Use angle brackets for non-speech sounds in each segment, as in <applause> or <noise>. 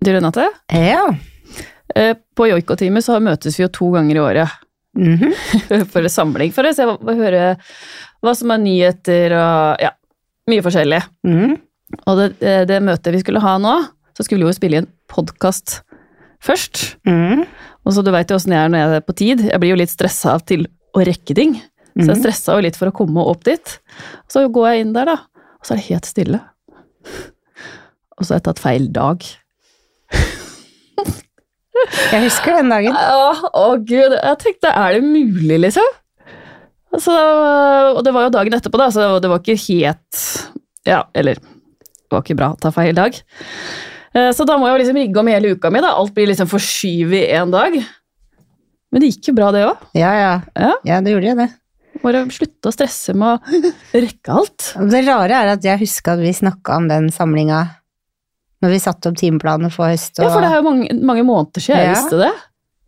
Du Renate, Ja. eh, på joiko-teamet så møtes vi jo to ganger i året Mhm. <laughs> for en samling, for å se, hva- høre hva som er nyheter og ja, mye forskjellig. Mm. Og det, det, møtet vi skulle ha nå, så skulle vi jo spille inn podkast først. Mm. Og så du veit jo åssen jeg er når jeg er på tid. Jeg blir jo litt stressa til å rekke ting. Så jeg Mhm. stressa jo litt for å komme opp dit. Så går jeg inn der, da, og så er det helt stille. <laughs> Og så har jeg tatt feil dag. <laughs> Jeg husker den dagen. Å, å gud, jeg tenkte, er det mulig, liksom? Altså, og det var jo dagen etterpå, da, så det var ikke helt Ja, eller Det var ikke bra å ta feil dag. Eh, Så da må jeg liksom rigge om hele uka mi, da. Alt blir liksom forskyvet i én dag. Men det gikk jo bra, det òg. Ja, ja. Ja. Ja, det gjorde jeg det. Bare slutte å stresse med å rekke alt. Det rare er at jeg husker at vi snakka om den samlinga når vi satte opp timeplanene for høst. Og, Ja, for det er jo mange, mange måneder siden jeg Ja. visste det.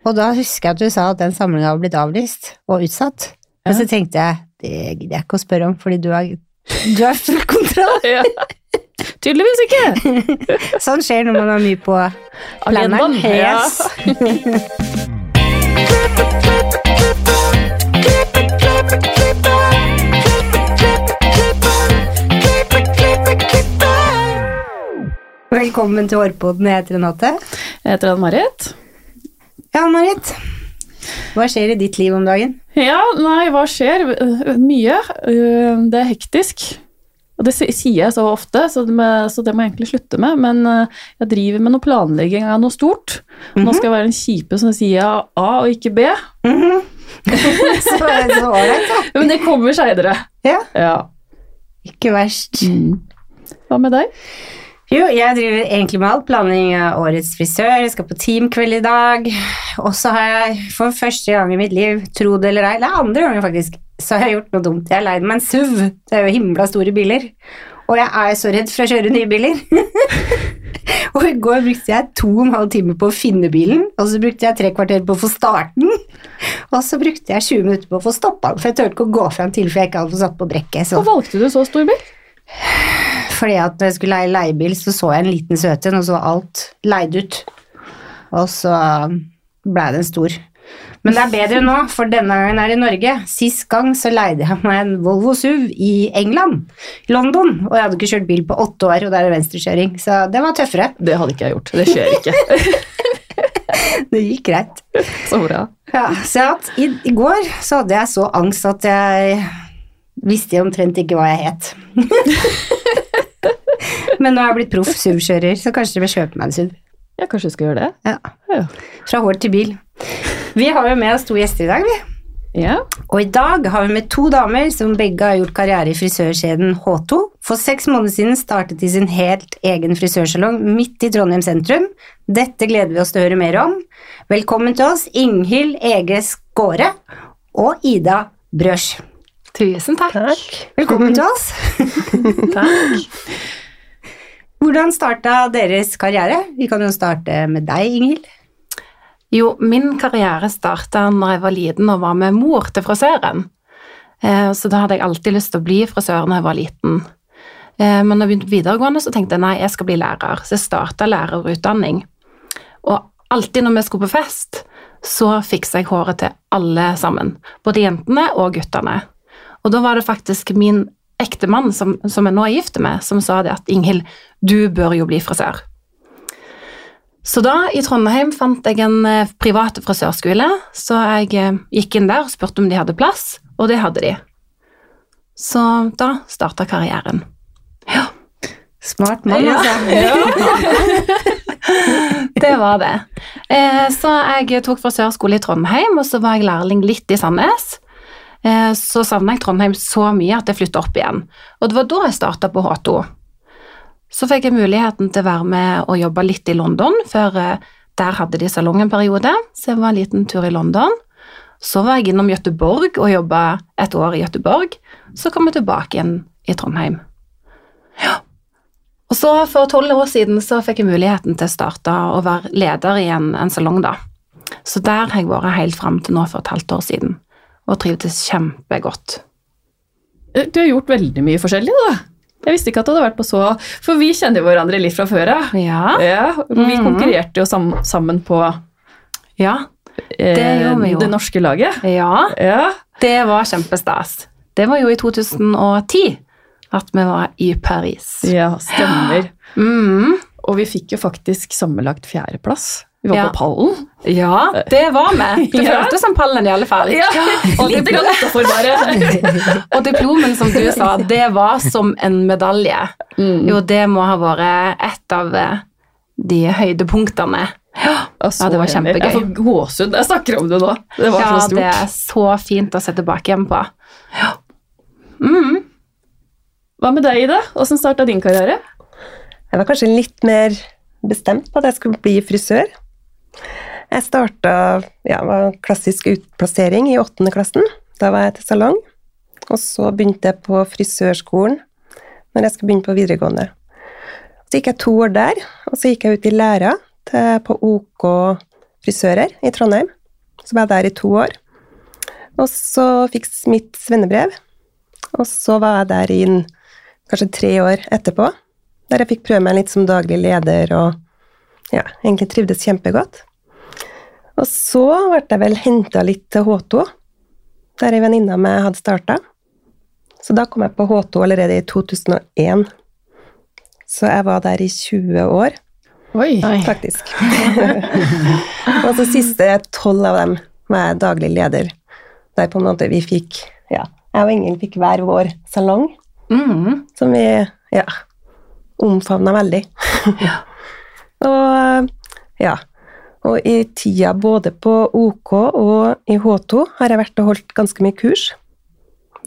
og da husker jeg at du sa at den samlinga var blitt avlyst og utsatt. Men Ja. så tenkte jeg det gidder jeg ikke å spørre om, fordi du har, du har full kontroll. <laughs> Ja. Tydeligvis ikke. <laughs> Sånn skjer når man har mye på Agendaen. Yes. <laughs> Velkommen til Hårpoden. Jeg heter Renate. Jeg heter Ann-Marit. Ja, Marit. Hva skjer i ditt liv om dagen? Ja, nei, hva skjer? Mye. Øh, Det er hektisk. Og det sier jeg så ofte, så det, må, så det må jeg egentlig slutte med. Men øh, jeg driver med noe planlegging av noe stort. Nå skal jeg være den kjipe som sier A og ikke B. <laughs> Så så ålreit, da. Men det kommer seinere. Ja, Ja. ikke verst. Hva med deg? Jo, jeg driver egentlig med alt. Planlegging av årets frisør, jeg skal på teamkveld i dag. Og så har jeg for første gang i mitt liv, tro det eller ei, det er andre gangen faktisk, så har jeg gjort noe dumt. Jeg har leid meg en SUV. Det er jo himla store biler. Og jeg er så redd for å kjøre nye biler. <laughs> og i går brukte jeg to og en halv time på å finne bilen, og så brukte jeg tre kvarter på å få starte den. Og så brukte jeg 20 minutter på å få stoppa den, for jeg turte ikke å gå fram til for jeg ikke hadde fått satt på brekket. Så. Og valgte du så stor bil? Fordi at når jeg skulle leie leiebil, så så jeg en liten søt en, og så var alt leid ut. Og så blei den stor. Men det er bedre nå, for denne gangen er det i Norge. Sist gang så leide jeg meg en Volvo SUV i England, London, og jeg hadde ikke kjørt bil på åtte år, og det er venstrekjøring, så det var tøffere. Det hadde ikke jeg gjort. Det skjer ikke. <laughs> Det gikk greit. Så bra. Ja, så at i, i går så hadde jeg så angst at jeg visste omtrent ikke hva jeg het. <laughs> Men nå er jeg blitt proff SUV-kjører, så kanskje dere vil kjøpe meg en SUV. Ja, kanskje du skal gjøre det? Ja. Ja. Fra hår til bil. Vi har jo med oss to gjester i dag, vi. ja. Og i dag har vi med to damer som begge har gjort karriere i frisørkjeden H2. For seks måneder siden startet de sin helt egen frisørsalong midt i Trondheim sentrum. Dette gleder vi oss til å høre mer om. Velkommen til oss, Inghild Ege Skåre og Ida Brøsj. Tusen takk. takk. Velkommen til oss. <laughs> takk. Hvordan starta deres karriere? Vi kan jo starte med deg, Inghild. Jo, min karriere starta når jeg var liten og var med mor til frisøren. Eh, Så da hadde jeg alltid lyst til å bli frisør når jeg var liten. Eh, Men da jeg begynte på videregående, så tenkte jeg nei, jeg skal bli lærer. Så jeg starta lærerutdanning. Og alltid når vi skulle på fest, så fiksa jeg håret til alle sammen. Både jentene og guttene. Og da var det faktisk min ektemann, som, som jeg nå er gift med, som sa det at Inghild, du bør jo bli frisør. Så da, i Trondheim, fant jeg en eh, privat frisørskole, så jeg eh, gikk inn der og spurte om de hadde plass, og det hadde de. Så da starta karrieren. Ja, Smart mann, Ja. altså. <laughs> <laughs> det var det. Eh, så jeg tok frisørskole i Trondheim, og så var jeg lærling litt i Sandnes. Eh, så savna jeg Trondheim så mye at jeg flytta opp igjen. Og det var da jeg starta på H2. Så fikk jeg muligheten til å være med og jobbe litt i London, før eh, der hadde de salong en periode, så jeg var en liten tur i London. Så var jeg innom Gøteborg og jobba et år i Gøteborg. Så kom jeg tilbake igjen i Trondheim. Ja. Og så for tolv år siden så fikk jeg muligheten til å starte og være leder i en, en salong, da. Så der har jeg vært helt fram til nå for et halvt år siden, og trivdes kjempegodt. Du har gjort veldig mye forskjellig, da. Jeg visste ikke at du hadde vært på så For vi kjenner jo hverandre litt fra før av. Ja. Ja, vi Mhm. konkurrerte jo sam sammen på ja. eh, vi jo. det norske laget. Ja. Ja. Det var kjempestas. Det var jo i 2010 at vi var i Paris. ja, stemmer. <gasps> Mm. Og vi fikk jo faktisk sammenlagt fjerdeplass. Vi var på pallen. Ja, det var vi. <laughs> Det Ja. føltes som pallen i alle fall. og grann utenfor bare. <laughs> Og diplomen, som du sa, det var som en medalje. Mm. Jo, det må ha vært et av eh, de høydepunktene. Og Ja, det var kjempegøy. Jeg får gåsehud. Jeg snakker om det nå. Det var Ja, så det er så fint å se tilbake igjen på. Ja. Mm. Hva med deg, Ida? Åssen starta din karriere? Jeg var kanskje litt mer bestemt på at jeg skulle bli frisør. Jeg starta ja, klassisk utplassering i åttende klassen. Da var jeg til salong. Og så begynte jeg på frisørskolen når jeg skulle begynne på videregående. Så gikk jeg to år der, og så gikk jeg ut i læra på OK frisører i Trondheim. Så var jeg der i to år. Og så fikk jeg mitt svennebrev, og så var jeg der i kanskje tre år etterpå der jeg fikk prøve meg litt som daglig leder og ja, egentlig trivdes kjempegodt. Og så ble jeg vel henta litt til H2, der ei venninne av meg hadde starta. Så da kom jeg på H2 allerede i 2001. Så jeg var der i 20 år, Oi. faktisk. <laughs> og så siste tolv av dem var jeg daglig leder, der på en måte vi fikk ja, Jeg og Ingrid fikk hver vår salong Mm. som vi ja, omfavna veldig. <laughs> og ja. Og i tida både på OK og i H2 har jeg vært og holdt ganske mye kurs.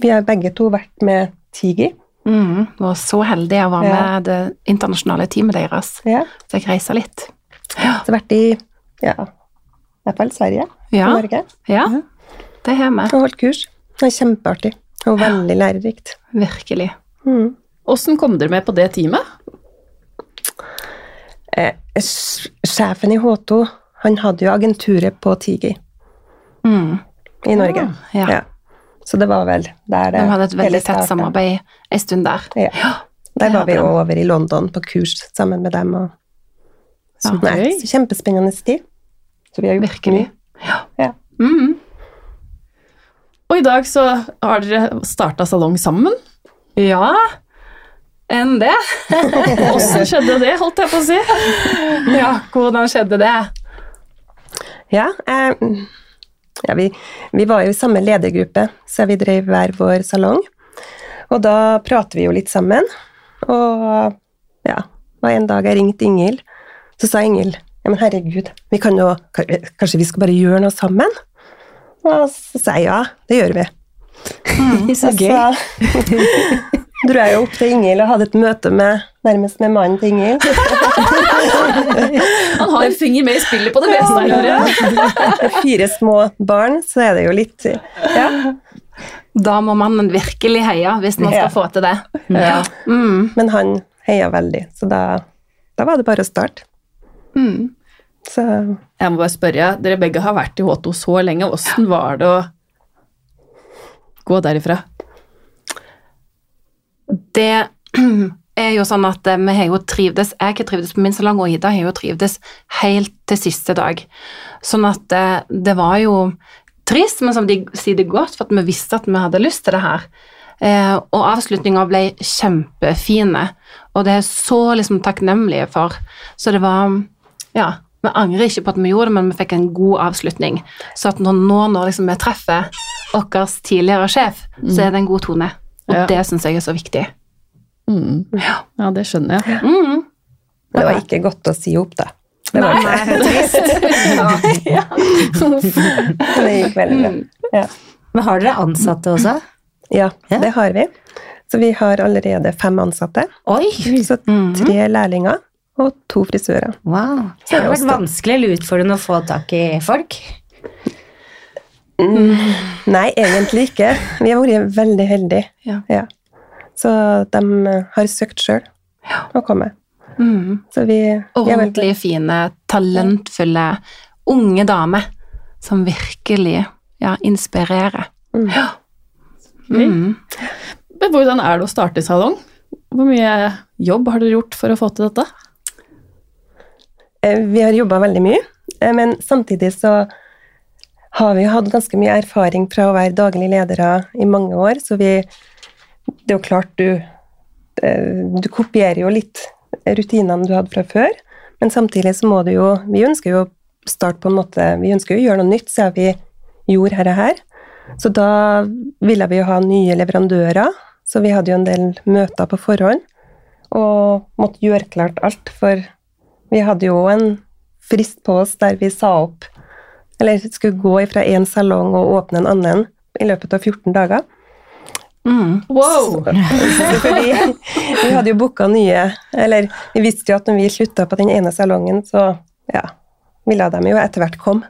Vi har begge to vært med Tigi. Mm. Var så heldig å være Ja. med det internasjonale teamet deres. Ja. Så jeg reiser litt. Så jeg har vært i ja, i hvert fall Sverige Ja. og Norge Ja, det har vi. og holdt kurs. Det er kjempeartig og veldig lærerikt. Virkelig. Mm. Kom dere med på det teamet? Eh, sjefen i H2 han hadde jo agenturet på Tigi Mm. i Norge. Ja. Ja. Så det var vel der det De hadde et veldig tett samarbeid en stund der. Ja. Der var vi jo over i London på kurs sammen med dem. Og, Ja, nei, så kjempespennende tid. Så vi har gjort Virkelig. mye. Ja. Mm. Og i dag så har dere starta salong sammen. Ja, enn det. <laughs> Åssen skjedde det, holdt jeg på å si? Ja, hvordan skjedde det? Ja, eh, ja vi, vi var jo i samme ledergruppe, så vi drev hver vår salong. Og da prater vi jo litt sammen. Og ja, og en dag jeg ringte Ingvild, så sa Ingvild ja, men herregud, vi kan jo, kanskje vi skal bare gjøre noe sammen? Og så sa jeg ja, det gjør vi. <laughs> Så gøy. <laughs> dro jeg jo opp til Ingil og hadde et møte med, nærmest med mannen til Ingil. <laughs> Han har en finger med i spillet på det meste hører jeg. Fire små barn, så er det jo litt Ja. Da må mannen virkelig heie hvis man skal Ja. få til det. ja. Mm. Men han heia veldig, så da, da var det bare å starte. Mm. Så Jeg må bare spørre, dere begge har vært i H2 så lenge. Åssen var det å gå derifra? Det <clears throat> er jo sånn at eh, vi har jo trivdes Jeg har trivdes på min salong, og Ida har jo trivdes helt til siste dag. Sånn at det, det var jo trist, men som de sier det godt, for at vi visste at vi hadde lyst til det her. Eh, og avslutninga ble kjempefine, og det er jeg så liksom takknemlige for. Så det var Ja, vi angrer ikke på at vi gjorde det, men vi fikk en god avslutning. Så at når, nå når liksom vi treffer vår tidligere sjef, så er det en god tone. Og Ja. det syns jeg er så viktig. Mm. Ja, det skjønner jeg. Mm. det var ikke godt å si opp, da. Det var Nei, trist. <laughs> Det gikk veldig bra. Ja. Men har dere ansatte også? ja, Ja. det har vi. Så vi har allerede fem ansatte. Oi! Så tre lærlinger og to frisører. Wow. Så det har vært vanskelig eller utfordrende å få tak i folk? Nei, egentlig ikke. Vi har vært veldig heldige. Ja. Så de har søkt sjøl å komme. Mm. Så vi, vel- Ordentlig fine, talentfulle unge damer som virkelig ja, inspirerer. Mm. Ja. Mm. Men hvordan er det å starte salong? hvor mye jobb har dere gjort for å få til dette? Eh, Vi har jobba veldig mye, eh, men samtidig så har vi hatt ganske mye erfaring fra å være daglige ledere i mange år, så vi Det er jo klart du eh, Du kopierer jo litt rutinene du hadde fra før, men samtidig så må du jo Vi ønsker jo å starte på en måte Vi ønsker jo å gjøre noe nytt siden vi gjorde dette her. Så da ville vi jo ha nye leverandører, så vi hadde jo en del møter på forhånd og måtte gjøre klart alt, for vi hadde jo en frist på oss der vi sa opp Eller skulle gå fra én salong og åpne en annen i løpet av 14 dager. Mm. Wow! <laughs> Fordi vi hadde jo booka nye Eller vi visste jo at når vi slutta på den ene salongen, så ja, ville de jo etter hvert komme.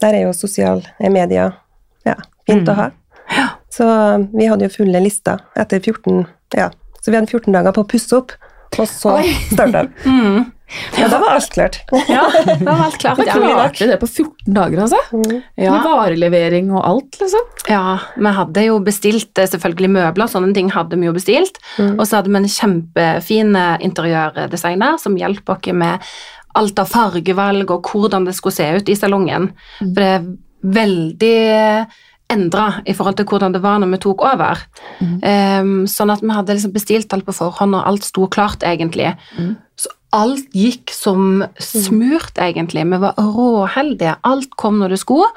Der er jo sosiale medier ja, fint å ha. Så vi hadde jo fulle lister etter 14 Ja, så vi hadde 14 dager på å pusse opp, og så starta <laughs> vi. Mm. Ja, da var alt klart. <laughs> Ja, da var alt klart. Men klarte det på 14 dager, altså? Mm. Ja. varelevering og alt, liksom? Ja, vi hadde jo bestilt eh, selvfølgelig møbler, sånne ting hadde vi jo bestilt. Og så hadde vi en kjempefin eh, interiørdesigner som hjelper oss med alt av fargevalg og hvordan det skulle se ut i salongen. For det er veldig endra i forhold til hvordan det var når vi tok over. Em, sånn at vi hadde liksom bestilt alt på forhånd, og alt sto klart, egentlig. Så alt gikk som smurt, egentlig. Vi var råheldige. Alt kom når det skulle.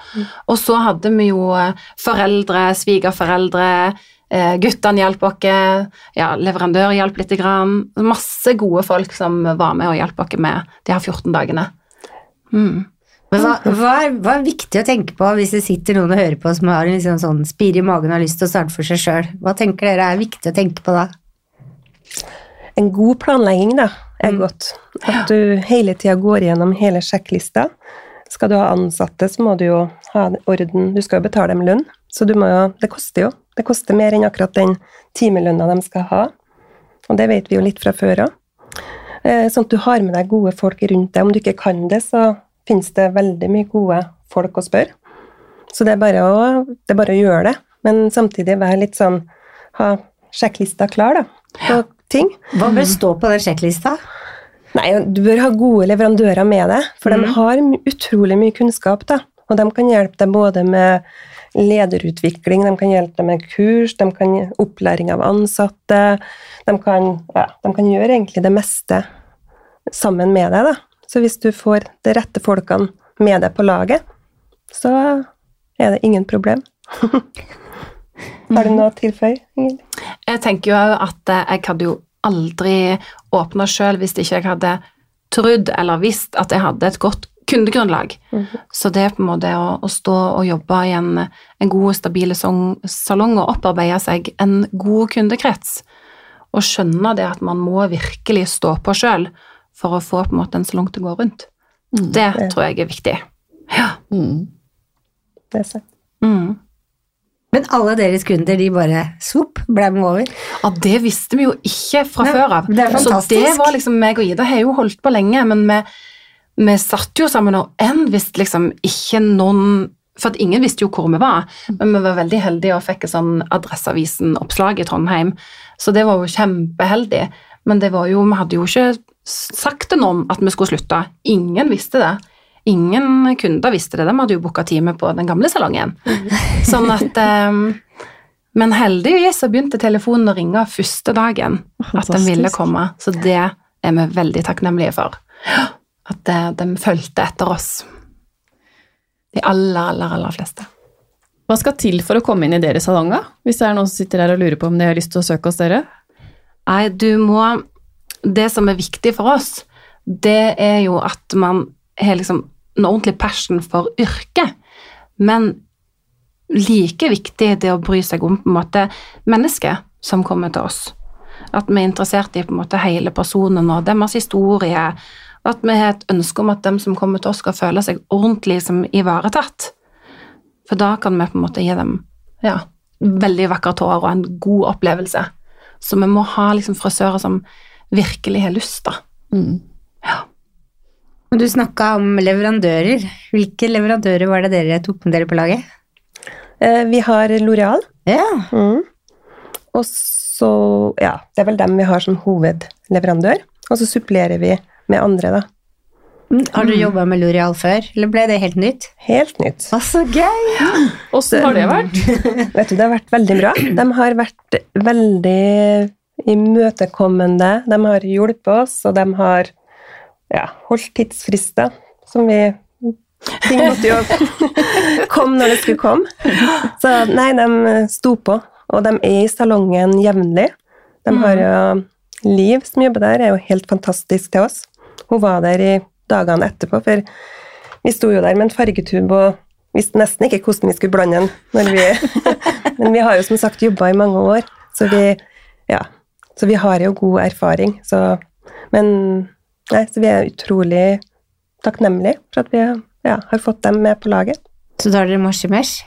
Og så hadde vi jo eh, foreldre, svigerforeldre, eh, guttene hjalp oss, ja, leverandør hjalp lite grann. Masse gode folk som var med og hjalp oss med de her 14 dagene. Mm. Men hva, hva, er, hva er viktig å tenke på hvis det sitter noen og hører på som har en liksom sånn spire i magen og har lyst til å starte for seg sjøl? Hva tenker dere er viktig å tenke på da? En god planlegging da, er godt. At du hele tida går gjennom hele sjekklista. Skal du ha ansatte, så må du jo ha orden. Du skal jo betale dem lønn, så du må jo, det koster jo. Det koster mer enn akkurat den timelønna de skal ha. Og det vet vi jo litt fra før av. Eh, Sånn at du har med deg gode folk rundt deg. Om du ikke kan det, så finnes det veldig mye gode folk å spørre. Så det er bare å, det er bare å gjøre det. Men samtidig være litt sånn Ha sjekklista klar, da. På ting. Hva bør stå på den sjekklista? Nei, du bør ha gode leverandører med deg, for de har utrolig mye kunnskap. da. Og de kan hjelpe deg både med lederutvikling, de kan hjelpe deg med kurs, de kan opplæring av ansatte. De kan, ja, de kan gjøre egentlig det meste sammen med deg. da. Så hvis du får de rette folkene med deg på laget, så er det ingen problem. <laughs> har du noe å tilføye, Ingrid? Jeg tenker jo at eh, jeg hadde jo aldri åpna sjøl hvis ikke jeg hadde trodd eller visst at jeg hadde et godt kundegrunnlag. Så det er på en måte å, å stå og jobbe i en, en god, stabil salong og opparbeide seg en god kundekrets, og skjønne det at man må virkelig stå på sjøl for å få på en måte en salong til å gå rundt. Det tror jeg er viktig. Ja. Mm. Det er sant. Mm. Men alle deres kunder, de bare svopp, ble med over. Ja, det visste vi jo ikke fra Nei, før av. det er Så fantastisk. det var liksom meg og Ida har jo holdt på lenge, men vi, vi satt jo sammen, og en visste liksom ikke noen For at ingen visste jo hvor vi var, men vi var veldig heldige og fikk et sånn Adresseavisen-oppslag i Trondheim, så det var jo kjempeheldig. Men det var jo, vi hadde jo ikke sagt til noen at vi skulle slutte. Ingen visste det. Ingen kunder visste det. De hadde jo booka time på den gamle salongen. Sånn at um, Men heldigvis så begynte telefonen å ringe første dagen at de ville komme, så det er vi veldig takknemlige for. At eh, de fulgte etter oss. De aller, aller, aller fleste. Hva skal til for å komme inn i deres salong, da? Hvis det er noen som sitter her og lurer på om de har lyst til å søke hos dere? Nei, du må Det som er viktig for oss, det er jo at man har liksom en ordentlig passion for yrket. Men like viktig det å bry seg om på en måte mennesket som kommer til oss. At vi er interessert i på en måte hele personen og deres historie. At vi har et ønske om at dem som kommer til oss, skal føle seg ordentlig som ivaretatt. For da kan vi på en måte gi dem ja, veldig vakkert hår og en god opplevelse. Så vi må ha liksom frisører som virkelig har lyst, da. Mm. Og du snakka om leverandører. Hvilke leverandører var det dere tok med dere på laget? Eh, Vi har Loreal. Ja. Mm. og så Ja, det er vel dem vi har som hovedleverandør. Og så supplerer vi med andre, da. Har du jobba med L'Oreal før, eller ble det helt nytt? Helt nytt. Å, så gøy! Åssen har det vært? <laughs> Vet du, det har vært veldig bra. De har vært veldig imøtekommende. De har hjulpet oss, og de har ja, holdt tidsfrister som vi Ting måtte jo <laughs> komme når det skulle komme. Så nei, de sto på. Og de er i salongen jevnlig. De har jo Liv, som jobber der, er jo helt fantastisk til oss. Hun var der i dagene etterpå, for vi sto jo der med en fargetube og visste nesten ikke hvordan vi skulle blande den. Når vi, <laughs> men vi har jo som sagt jobba i mange år, så vi, ja, så vi har jo god erfaring. Så, men nei, så vi er utrolig takknemlige for at vi ja, har fått dem med på laget. Så da har dere morsemesh?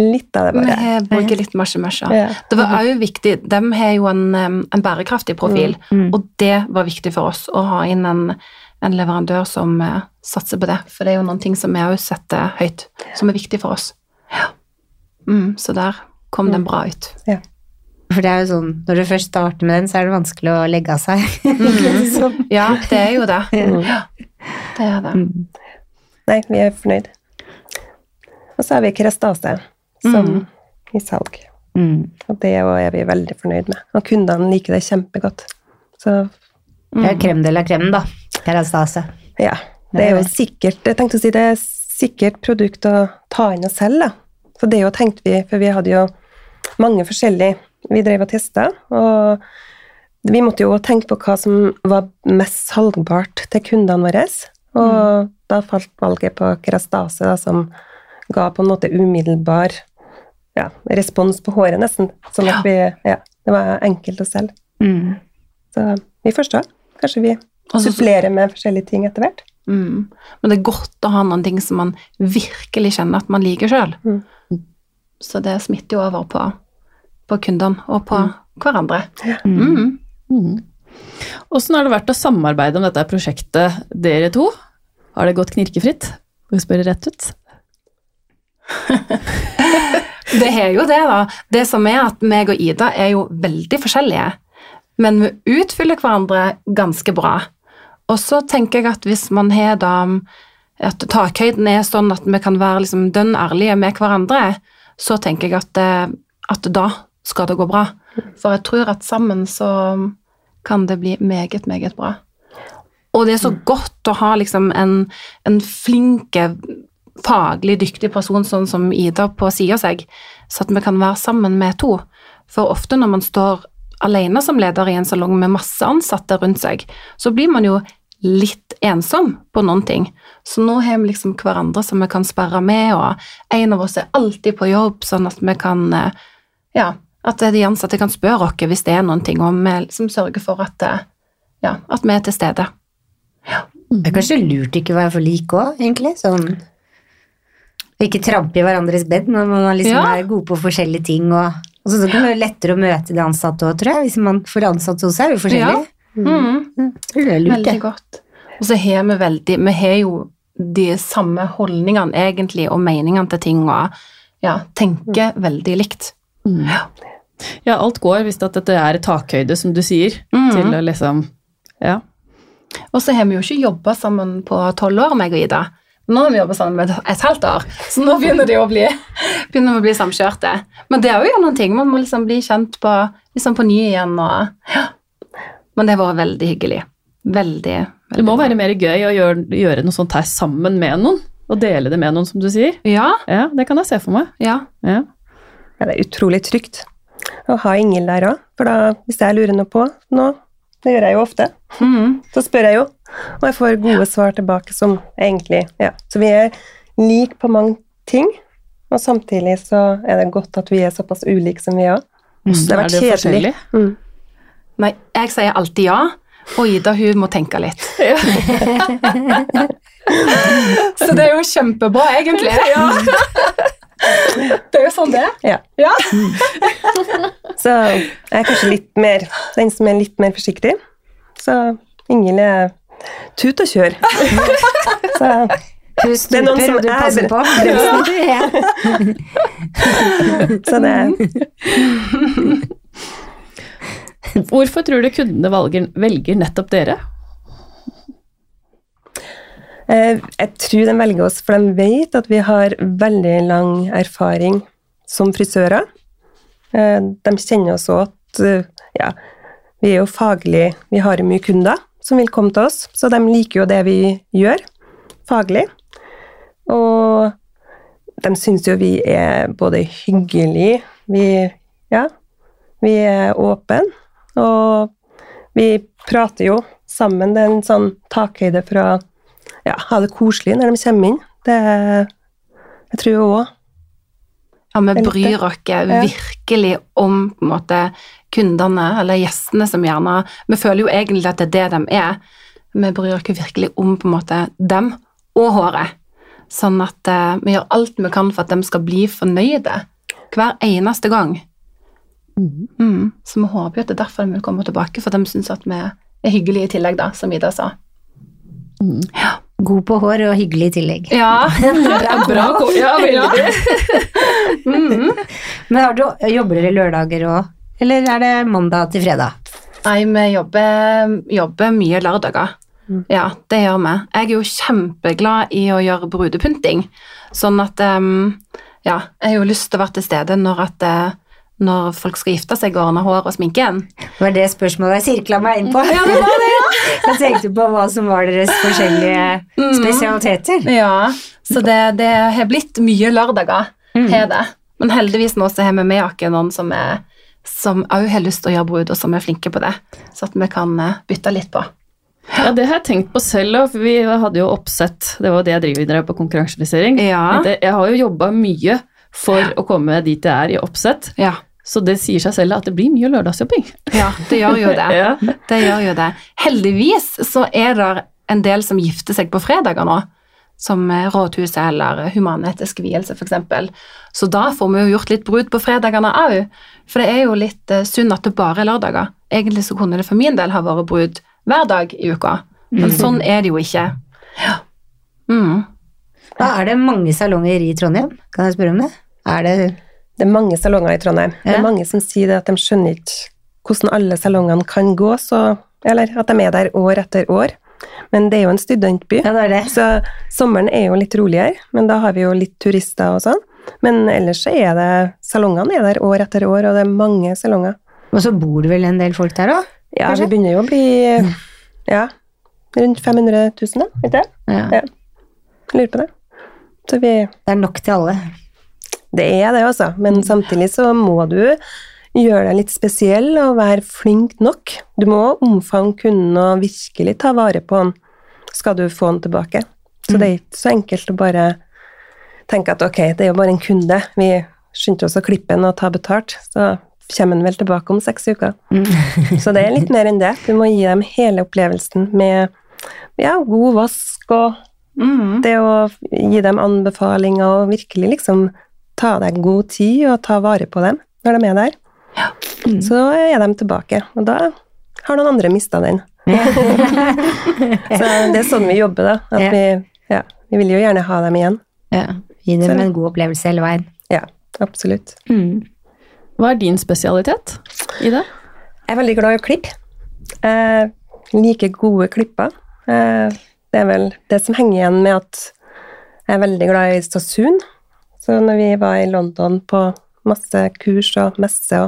Litt av det, Vi bare. har bruker litt marsjemørsja. Ja. Det var òg viktig De har jo en, en bærekraftig profil, Mm. og det var viktig for oss å ha inn en, en leverandør som uh, satser på det. For det er jo noen ting som vi òg setter høyt, som er viktig for oss. Ja. Mm, så der kom den bra ut. For det er jo sånn, når du først starter med den, så er det vanskelig å legge av seg. <laughs> Mm. <laughs> Ja, det er jo det. Mm. Ja, det er det. Nei, vi er fornøyd. Og så har vi Kerastase som Mm. i salg. Mm. Og det er vi veldig fornøyd med. Og kundene liker det kjempegodt. Så Det er krem de la crème, da. Kerastase. ja, det er jo sikkert Jeg tenkte å si det er sikkert produkt å ta inn og selge. da. Så det jo tenkte vi, for vi hadde jo mange forskjellige vi drev og testa. Og vi måtte jo tenke på hva som var mest salgbart til kundene våre. Og da falt valget på Kerastase, da, som ga på en måte umiddelbar ja, respons på håret, nesten. Sånn at vi Ja, det var enkelt å selge. Mm. Så vi forstår. Kanskje vi supplerer med forskjellige ting etter hvert. Mm. Men det er godt å ha noen ting som man virkelig kjenner at man liker sjøl. Mm. Så det smitter jo over på, på kundene og på hverandre. Mm. Mm. Åssen har det vært å samarbeide om dette prosjektet, dere to? Har det gått knirkefritt? Får jeg spørre rett ut? <laughs> Det er jo det, da. Det som er at meg og Ida er jo veldig forskjellige, men vi utfyller hverandre ganske bra. Og så tenker jeg at hvis man har da at takhøyden er sånn at vi kan være liksom dønn ærlige med hverandre, så tenker jeg at, at da skal det gå bra. For jeg tror at sammen så kan det bli meget, meget bra. Og det er så godt å ha liksom en, en flinke, faglig dyktig person sånn som Ida på sida seg, så at vi kan være sammen med to. For ofte når man står alene som leder i en salong med masse ansatte rundt seg, så blir man jo litt ensom på noen ting. Så nå har vi liksom hverandre som vi kan sperre med, og en av oss er alltid på jobb, sånn at vi kan eh, Ja, at de ansatte kan spørre oss hvis det er noen ting, om vi liksom sørger for at, eh, ja, at vi er til stede. Det er kanskje lurt ikke å være for like òg, egentlig. Sånn ikke trampe i hverandres bed når man liksom Ja. er gode på forskjellige ting. Og, og så, så kan det være lettere å møte de ansatte òg, tror jeg. Hvis man får ansatte hos seg, er jo forskjellig. Mm. Mm. det er lurt, Veldig godt. Og så har vi veldig Vi har jo de samme holdningene egentlig, og meningene til ting, og ja, tenker veldig likt. Ja, alt går hvis det, dette er takhøyde, som du sier, mm. til å liksom Ja. Og så har vi jo ikke jobba sammen på tolv år, meg og Ida. Nå har vi jobba sammen med et halvt år, så nå begynner det å bli, begynner vi å bli samkjørte. Men det er jo noen ting, man må liksom bli kjent på, liksom på ny igjen. Og, ja. Men det har vært veldig hyggelig. Veldig, veldig Det må bra. være mer gøy å gjøre, gjøre noe sånt her sammen med noen, og dele det med noen, som du sier. Ja, Ja, det kan jeg se for meg. ja. Ja. Ja, det er utrolig trygt å ha Ingeld der òg, for da, hvis jeg lurer noe på nå, det gjør jeg jo ofte, Mhm. så spør jeg jo, og jeg får gode svar tilbake som egentlig Ja. Så vi er like på mange ting, og samtidig så er det godt at vi er såpass ulike som vi er òg. Mm. Det har vært kjedelig. Mm. Nei, jeg sier alltid ja, og Ida hun må tenke litt. <laughs> <laughs> Så det er jo kjempebra, egentlig. <laughs> Det er jo sånn det er. Ja. Ja. <laughs> Så jeg er kanskje litt mer den som er litt mer forsiktig. Så Ingeld er tut og kjør. <laughs> Så Hun Det er noen som og du er passer på. <laughs> Ja. Så det Hvorfor tror du kundene valger, velger nettopp dere? Eh, Jeg tror de velger oss, for de vet at vi har veldig lang erfaring som frisører. Eh, De kjenner oss også at eh, ja, vi er jo faglig Vi har mye kunder som vil komme til oss, så de liker jo det vi gjør faglig. Og de syns jo vi er både hyggelige, vi Ja, vi er åpne, og vi prater jo sammen. Det er en sånn takhøyde fra ja, ha det koselig når de kommer inn. Det jeg tror jeg òg. Ja, vi bryr oss Ja. virkelig om på en måte, kundene, eller gjestene som gjerne Vi føler jo egentlig at det er det de er. Vi bryr oss virkelig om på en måte dem og håret. Sånn at eh, vi gjør alt vi kan for at de skal bli fornøyde hver eneste gang. Mm. Så vi håper jo at det er derfor de vil komme tilbake, for de syns at vi er hyggelige i tillegg, da, som Ida sa. God på hår og hyggelig i tillegg. Ja, <laughs> Bra, ko- ja, veldig. <laughs> Mm. Men har du, jobber dere lørdager òg, eller er det mandag til fredag? Nei, vi jobber, jobber mye lørdager. Ja, det gjør vi. Jeg er jo kjempeglad i å gjøre brudepynting, sånn at um, ja, jeg har jo lyst til å være til stede når, at, eh, når folk skal gifte seg og ordne hår og sminke igjen. Det var det spørsmålet jeg sirkla meg inn på. Jeg tenkte på hva som var deres forskjellige spesialiteter. Ja, så det, det har blitt mye lørdager, har det. Men heldigvis nå så har vi med oss noen som er som òg har lyst til å gjøre brud, og som er flinke på det, så at vi kan eh, bytte litt på. Ja, det har jeg tenkt på selv òg, for vi hadde jo oppsett. Det var det jeg driver med på konkurransefrisering. Ja. Jeg har jo jobba mye for å komme dit jeg er i oppsett, Ja, så det sier seg selv at det blir mye lørdagsjobbing. ja det gjør jo det. <laughs> Ja. Det gjør jo det. Heldigvis så er det en del som gifter seg på fredager nå, som Rådhuset eller Human-Etisk Vielse f.eks. Så da får vi jo gjort litt brud på fredagene òg, for det er jo litt eh, synd at det bare er lørdager. Egentlig så kunne det for min del ha vært brud hver dag i uka, men sånn er det jo ikke. Ja. Mm. Da er det mange salonger i Trondheim, kan jeg spørre om det? Er det Det er mange salonger i Trondheim. Det er mange som sier det at de skjønner ikke hvordan alle salongene kan gå, så, eller at de er der år etter år. Men det er jo en studentby, Ja, det det. så sommeren er jo litt roligere, men da har vi jo litt turister og sånn. Men ellers så er det Salongene er der år etter år, og det er mange salonger. Og så bor det vel en del folk der òg? Ja, Kanskje? vi begynner jo å bli ja, rundt 500 000, da. Vet du? Ja. Ja. Lurer på det. Så vi Det er nok til alle. Det er det, altså. Men samtidig så må du gjøre deg litt spesiell og være flink nok. Du må omfavne kunden og virkelig ta vare på han, skal du få han tilbake. Så det er ikke så enkelt å bare tenke at ok, det er jo bare en kunde, vi skyndte oss å klippe han og ta betalt, så kommer han vel tilbake om seks uker. <laughs> Så det er litt mer enn det. Du må gi dem hele opplevelsen med ja, god vask og Mm. det å gi dem anbefalinger og virkelig liksom ta deg god tid og ta vare på dem når de er der. Så er de tilbake, og da har noen andre mista den. <laughs> Så det er sånn vi jobber, da. At Ja. vi, ja, vi vil jo gjerne ha dem igjen. Ja. Gi dem Så- en god opplevelse hele veien. Ja, absolutt. Hva er din spesialitet i det? Jeg er veldig glad i å klippe. Jeg liker gode klipper. Eh, Det er vel det som henger igjen med at jeg er veldig glad i Stasun. Så når vi var i London på masse kurs og messe,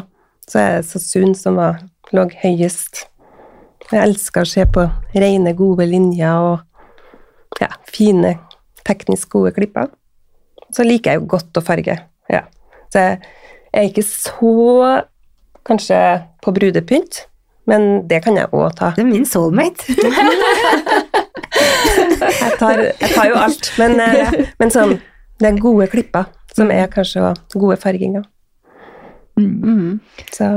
så er det Sasun som var, lå høyest. Jeg elsker å se på rene, gode linjer og ja, fine, teknisk gode klipper. Så liker jeg jo godt å farge. Ja. Så jeg er ikke så kanskje på brudepynt, men det kan jeg òg ta. Det er min soulmate. <laughs> Jeg tar, jeg tar jo alt, men, eh, men sånn, det er gode klipper, som er kanskje gode farginger. Mm. Så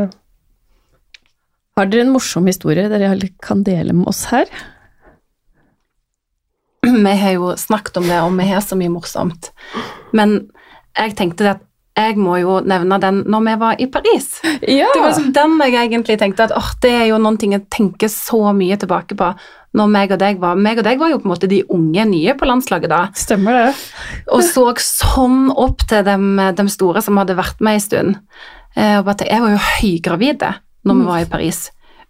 Har dere en morsom historie dere kan dele med oss her? <clears throat> Vi har jo snakket om det, og vi har så mye morsomt. Men jeg tenkte at jeg må jo nevne den når vi var i Paris. Ja! Det var liksom den jeg egentlig tenkte at åh, det er jo noen ting jeg tenker så mye tilbake på når meg og deg var Meg og deg var jo på en måte de unge nye på landslaget da, Stemmer det. og så sånn opp til dem, dem store som hadde vært med en stund. Eh, og bare til, jeg var jo høygravide når vi var i Paris.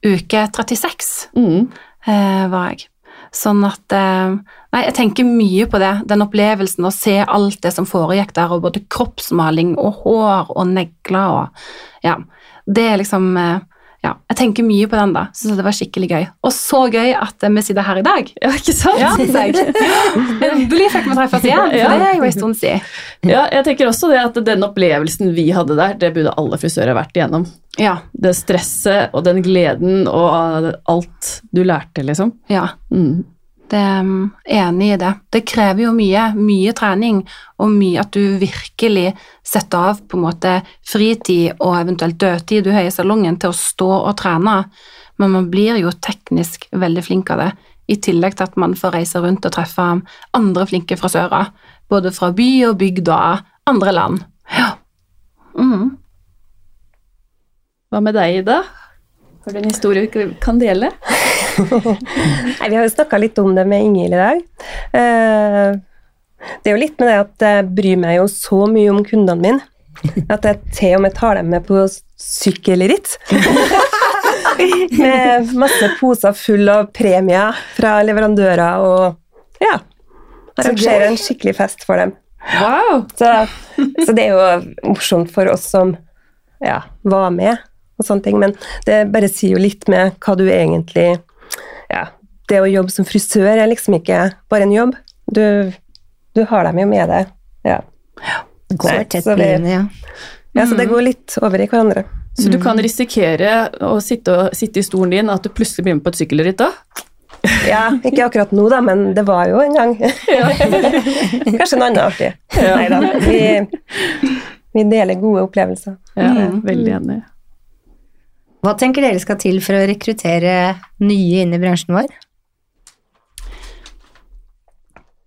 Uke 36 Mm. eh, var jeg. Sånn at eh, Nei, jeg tenker mye på det. Den opplevelsen å se alt det som foregikk der, og både kroppsmaling og hår og negler og Ja. Det er liksom eh, Ja, jeg tenker mye på den, da. Syns det var skikkelig gøy. Og så gøy at vi sitter her i dag. Ja, ikke sant? Ja. Endelig fikk vi treffes igjen, for Ja. det er jo en stund siden. Ja, jeg tenker også det at den opplevelsen vi hadde der, det burde alle frisører vært igjennom. Ja. Det stresset og den gleden og alt du lærte, liksom. ja. Mm. Det er um, enig i det. Det krever jo mye, mye trening, og mye at du virkelig setter av på en måte fritid og eventuelt dødtid du har i salongen til å stå og trene, men man blir jo teknisk veldig flink av det, i tillegg til at man får reise rundt og treffe andre flinke frisører, både fra by og bygd og andre land. Ja. Mm. Hva med deg, Ida? Har du en historie du kan dele? <laughs> Nei, vi har jo snakka litt om det med Ingvild i dag. Eh, Det er jo litt med det at jeg bryr meg jo så mye om kundene mine. At jeg til og med tar dem med på sykkelritt. <laughs> med masse poser full av premier fra leverandører og ja. Arrangerer en skikkelig fest for dem. Wow! Så, så det er jo morsomt for oss som ja, var med og sånne ting, men det bare sier jo litt med hva du egentlig Ja, det å jobbe som frisør er liksom ikke bare en jobb. Du, du har dem jo med deg. Ja. Går Nei, tett på det- livet, ja. ja, så det går litt over i hverandre. Så du kan risikere å sitte, og, sitte i stolen din, at du plutselig blir med på et sykkelritt da? Ja, ikke akkurat nå, da, men det var jo en gang. <laughs> Kanskje en annen artig. Ja. Nei da. Vi, vi deler gode opplevelser. Ja, jeg Mm. er veldig enig. Hva tenker dere skal til for å rekruttere nye inn i bransjen vår?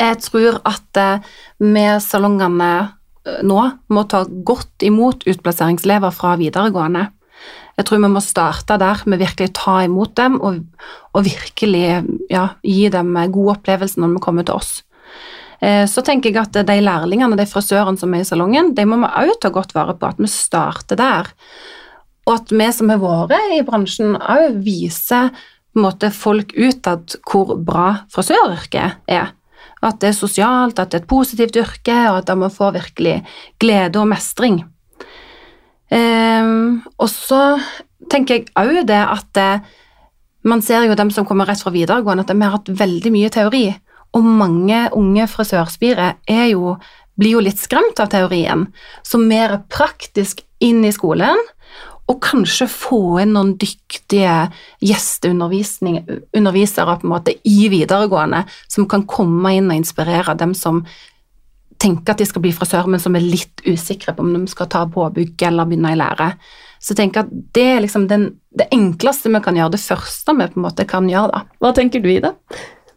Jeg tror at eh, vi salongene eh, nå må ta godt imot utplasseringselever fra videregående. Jeg tror vi må starte der med virkelig ta imot dem og, og virkelig ja, gi dem gode opplevelser når de kommer til oss. Eh, Så tenker jeg at de lærlingene, de frisørene som er i salongen, de må vi også ta godt vare på, at vi starter der. Og at vi som har vært i bransjen, òg viser på en måte folk utad hvor bra frisøryrket er. At det er sosialt, at det er et positivt yrke, og at man får virkelig glede og mestring. Um, og så tenker jeg òg det at eh, man ser jo dem som kommer rett fra videregående, at de har hatt veldig mye teori. Og mange unge frisørspire er jo, blir jo litt skremt av teorien. Så mer praktisk inn i skolen, og kanskje få inn noen dyktige gjesteundervisere på en måte i videregående, som kan komme inn og inspirere dem som tenker at de skal bli frisør, men som er litt usikre på om de skal ta påbygg eller begynne i lære. Så jeg tenker at det er liksom den, det enkleste vi kan gjøre, det første vi på en måte kan gjøre. da. Hva tenker du, Ida?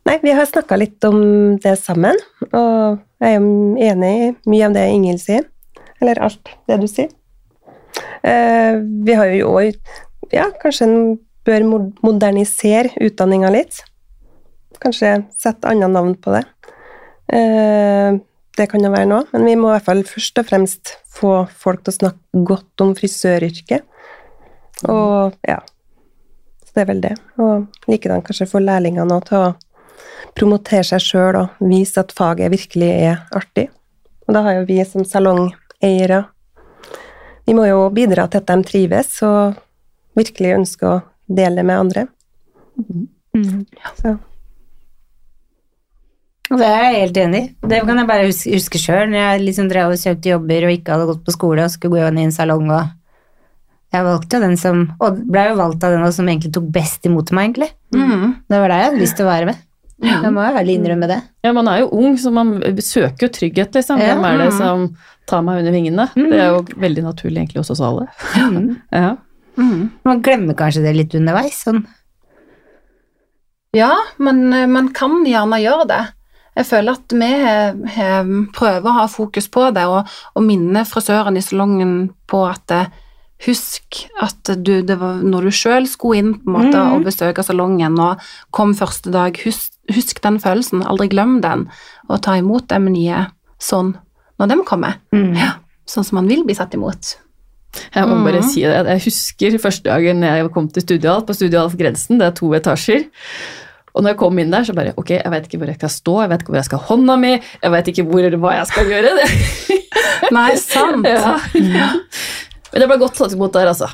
Nei, vi har snakka litt om det sammen, og jeg er enig i mye av det Ingvild sier. Eller alt det du sier. Eh, vi har jo òg Ja, kanskje en bør modernisere utdanninga litt. Kanskje sette andre navn på det. Eh, det kan jo være noe, men vi må i hvert fall først og fremst få folk til å snakke godt om frisøryrket. Og ja. Så det er vel det. Og likedan kanskje få lærlingene til å promotere seg sjøl og vise at faget virkelig er artig. Og da har jo vi som salongeiere Vi må jo bidra til at de trives og virkelig ønsker å dele det med andre. Så Det er jeg helt enig i. Det kan jeg bare huske, sjøl, når jeg liksom drev og kjøpte jobber og ikke hadde gått på skole og skulle gå inn i en salong og Jeg valgte jo den som Og ble jo valgt av den som egentlig tok best imot meg, egentlig. Mm. Det var der jeg hadde lyst til å være med. Jeg må jo ærlig innrømme det. Ja, man er jo ung, så man søker jo trygghet, liksom. Ja. Hvem er det som tar meg under vingene? Det er jo veldig naturlig egentlig hos oss alle. <laughs> Ja. Mm. Man glemmer kanskje det litt underveis. Sånn. Ja, men eh, man kan gjerne gjøre det. Jeg føler at vi prøver å ha fokus på det, og, og minne frisøren i salongen på at eh, husk at du, det var når du sjøl skulle inn på en måte mm. og besøke salongen og kom første dag, husk, husk den følelsen, aldri glem den, og ta imot dem nye sånn når de kommer. Mm. Ja, sånn som man vil bli satt imot. Jeg må bare Mhm. si det. Jeg husker første dagen jeg kom til Studial, på Studial Grensen, det er to etasjer. Og når jeg kom inn der, så bare Ok, jeg vet ikke hvor jeg skal stå, jeg vet ikke hvor jeg skal ha hånda mi, jeg vet ikke hvor, hva jeg skal gjøre. <laughs> Nei, sant. <laughs> ja. Men det ble godt tatt imot der, altså.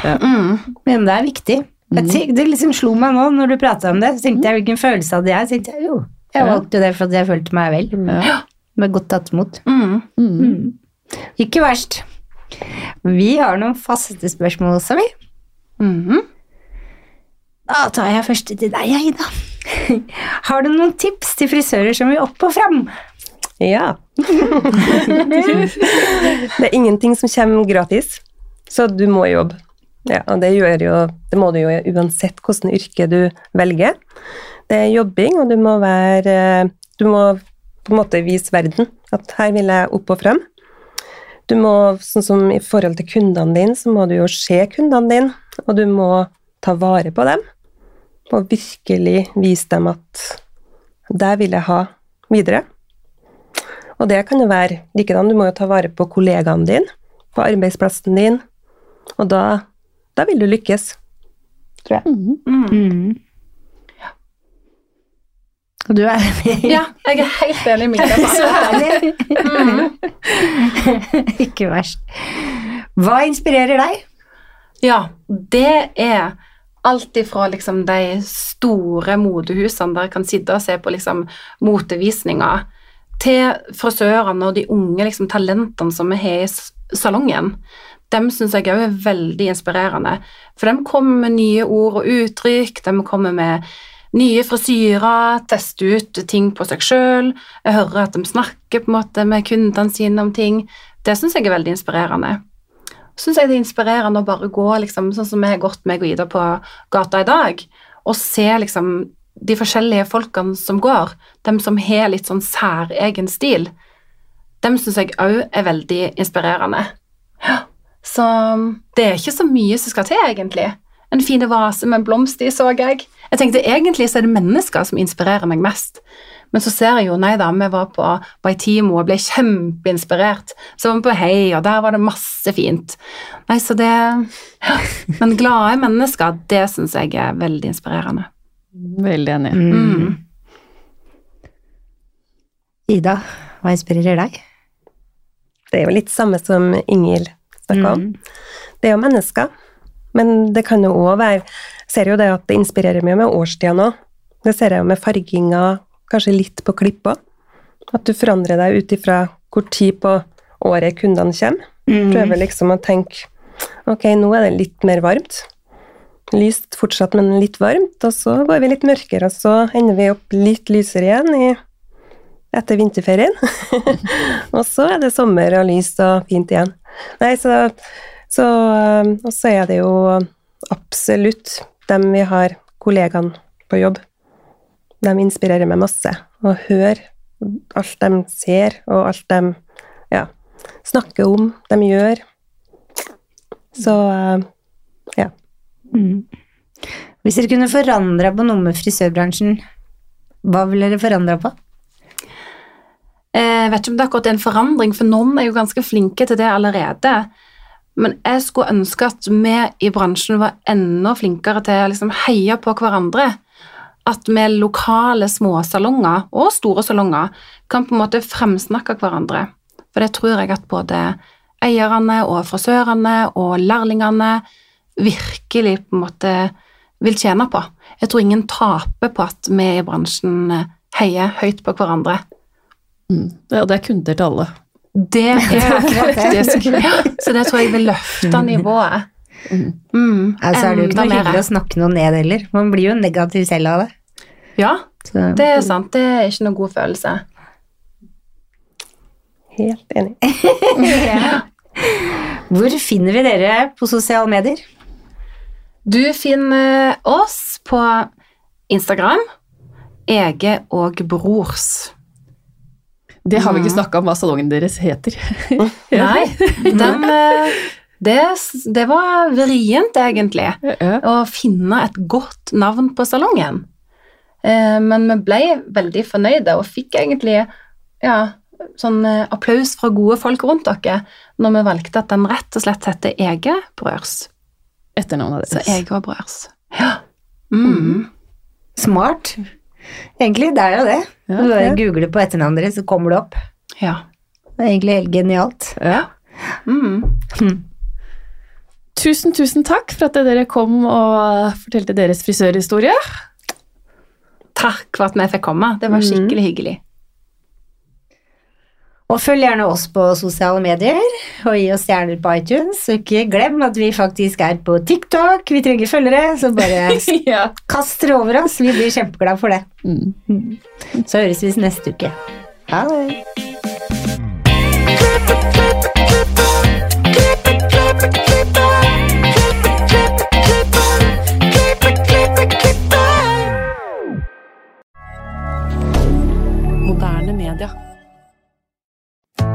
Mm. Men det er viktig. Jeg tenk, det liksom slo meg nå når du prata om det. Så tenkte jeg hvilken følelse hadde jeg? Så tenkte jeg jo, jeg valgte det for at jeg følte meg vel. Ja. Ble godt tatt imot. Mm. Mm. Ikke verst. Vi har noen faste spørsmål også, vi. Mm. Da tar jeg første til deg, Ida. <laughs> Har du noen tips til frisører som vil opp og fram? Ja. <laughs> det er ingenting som kommer gratis, så du må jobbe. Ja, og det, jo, det må du jo uansett hvilket yrke du velger. Det er jobbing, og du må være Du må på en måte vise verden at her vil jeg opp og frem. Du må, sånn som i forhold til kundene dine, så må du jo se kundene dine, og du må ta vare på dem. Og virkelig vise dem at der vil jeg ha videre. Og det kan jo være likedan, du må jo ta vare på kollegaene dine, på arbeidsplassen din, og da, da vil du lykkes, tror jeg. Mm. Mm. Og du er enig? <laughs> Ja, jeg er helt enig med deg. så herlig. Mm. <laughs> Ikke verst. Hva inspirerer deg? Ja, det er alt ifra liksom de store modehusene der jeg kan sitte og se på liksom motevisninger, til frisørene og de unge liksom, talentene som vi har i salongen. Dem syns jeg òg er veldig inspirerende. For de kommer med nye ord og uttrykk, de kommer med nye frisyrer, tester ut ting på seg sjøl. Jeg hører at de snakker på en måte med kundene sine om ting. Det syns jeg er veldig inspirerende syns jeg det er inspirerende å bare gå liksom, sånn som vi har gått meg og Ida på gata i dag, og se liksom de forskjellige folkene som går, dem som har litt sånn særegen stil, dem syns jeg òg er veldig inspirerende. Ja, Så det er ikke så mye som skal til, egentlig. En fin vase med en blomst i, så jeg. Jeg tenkte egentlig så er det mennesker som inspirerer meg mest. Men så ser jeg jo, nei da, vi var på Baitimo og ble kjempeinspirert. Så var vi på Hei, og der var det masse fint. Nei, så det. Men glade mennesker, det syns jeg er veldig inspirerende. Veldig enig. Mm. Ida, hva inspirerer deg? Det er jo litt samme som Ingil snakka om. Det er jo mennesker, men det kan jo òg være Jeg ser jo det at det inspirerer mye med årstida nå. Det ser jeg jo med farginga, kanskje litt på klippa. At du forandrer deg ut ifra hvor tid på året kundene kommer. Mm. Prøver liksom å tenke ok, nå er det litt mer varmt. Lyst fortsatt, men litt varmt, og så går vi litt mørkere, og så ender vi opp litt lysere igjen i, etter vinterferien. <laughs> og så er det sommer og lys og fint igjen. Nei, så, så Og så er det jo absolutt dem vi har kollegaene på jobb. De inspirerer meg masse. Og hører alt de ser, og alt de ja, snakker om, de gjør. Så ja. Mm. Hvis dere kunne forandra på noe med frisørbransjen, hva ville dere forandra på? Eh, Jeg vet ikke om det er akkurat en forandring, for noen er jo ganske flinke til det allerede. Men jeg skulle ønske at vi i bransjen var enda flinkere til å liksom heie på hverandre. At vi lokale småsalonger og store salonger kan på en måte fremsnakke hverandre. For det tror jeg at både eierne og frisørene og lærlingene virkelig på en måte vil tjene på. Jeg tror ingen taper på at vi i bransjen heier høyt på hverandre. Mm. Ja, det er kunder til alle. Det er <laughs> faktisk Så det tror jeg vil løfte nivået. Mm, Altså er det jo ikke noe hyggelig å snakke noe ned heller. Man blir jo negativ selv av det. Ja, Så. det er sant. Det er ikke noen god følelse. Helt enig. <laughs> Hvor finner vi dere på sosiale medier? Du finner oss på Instagram, Ege og Brors. Det har vi ikke snakka om hva salongen deres heter. <laughs> Nei, den, eh, det, det var vrient, egentlig, å finne et godt navn på salongen. Eh, Men vi ble veldig fornøyde og fikk egentlig ja, sånn eh, applaus fra gode folk rundt dere når vi valgte at den rett og slett heter Ege Brørs. Etternavnet Så jeg var og Ja. Mm. Smart. Egentlig, det er jo det. Ja, du bare ja. googler på etternavnet deres, så kommer det opp. ja. Det er egentlig helt genialt. Ja. Mm. Tusen, tusen takk for at dere kom og fortalte deres frisørhistorie. Takk for at vi fikk komme. Det var skikkelig hyggelig. Og følg gjerne oss på sosiale medier, og gi oss stjerner på iTunes. Og ikke glem at vi faktisk er på TikTok. Vi trenger følgere, så bare <laughs> ja. kast dere over oss. Vi blir kjempeglade for det. Mm. Så høres vi neste uke. Ha det. Moderne media.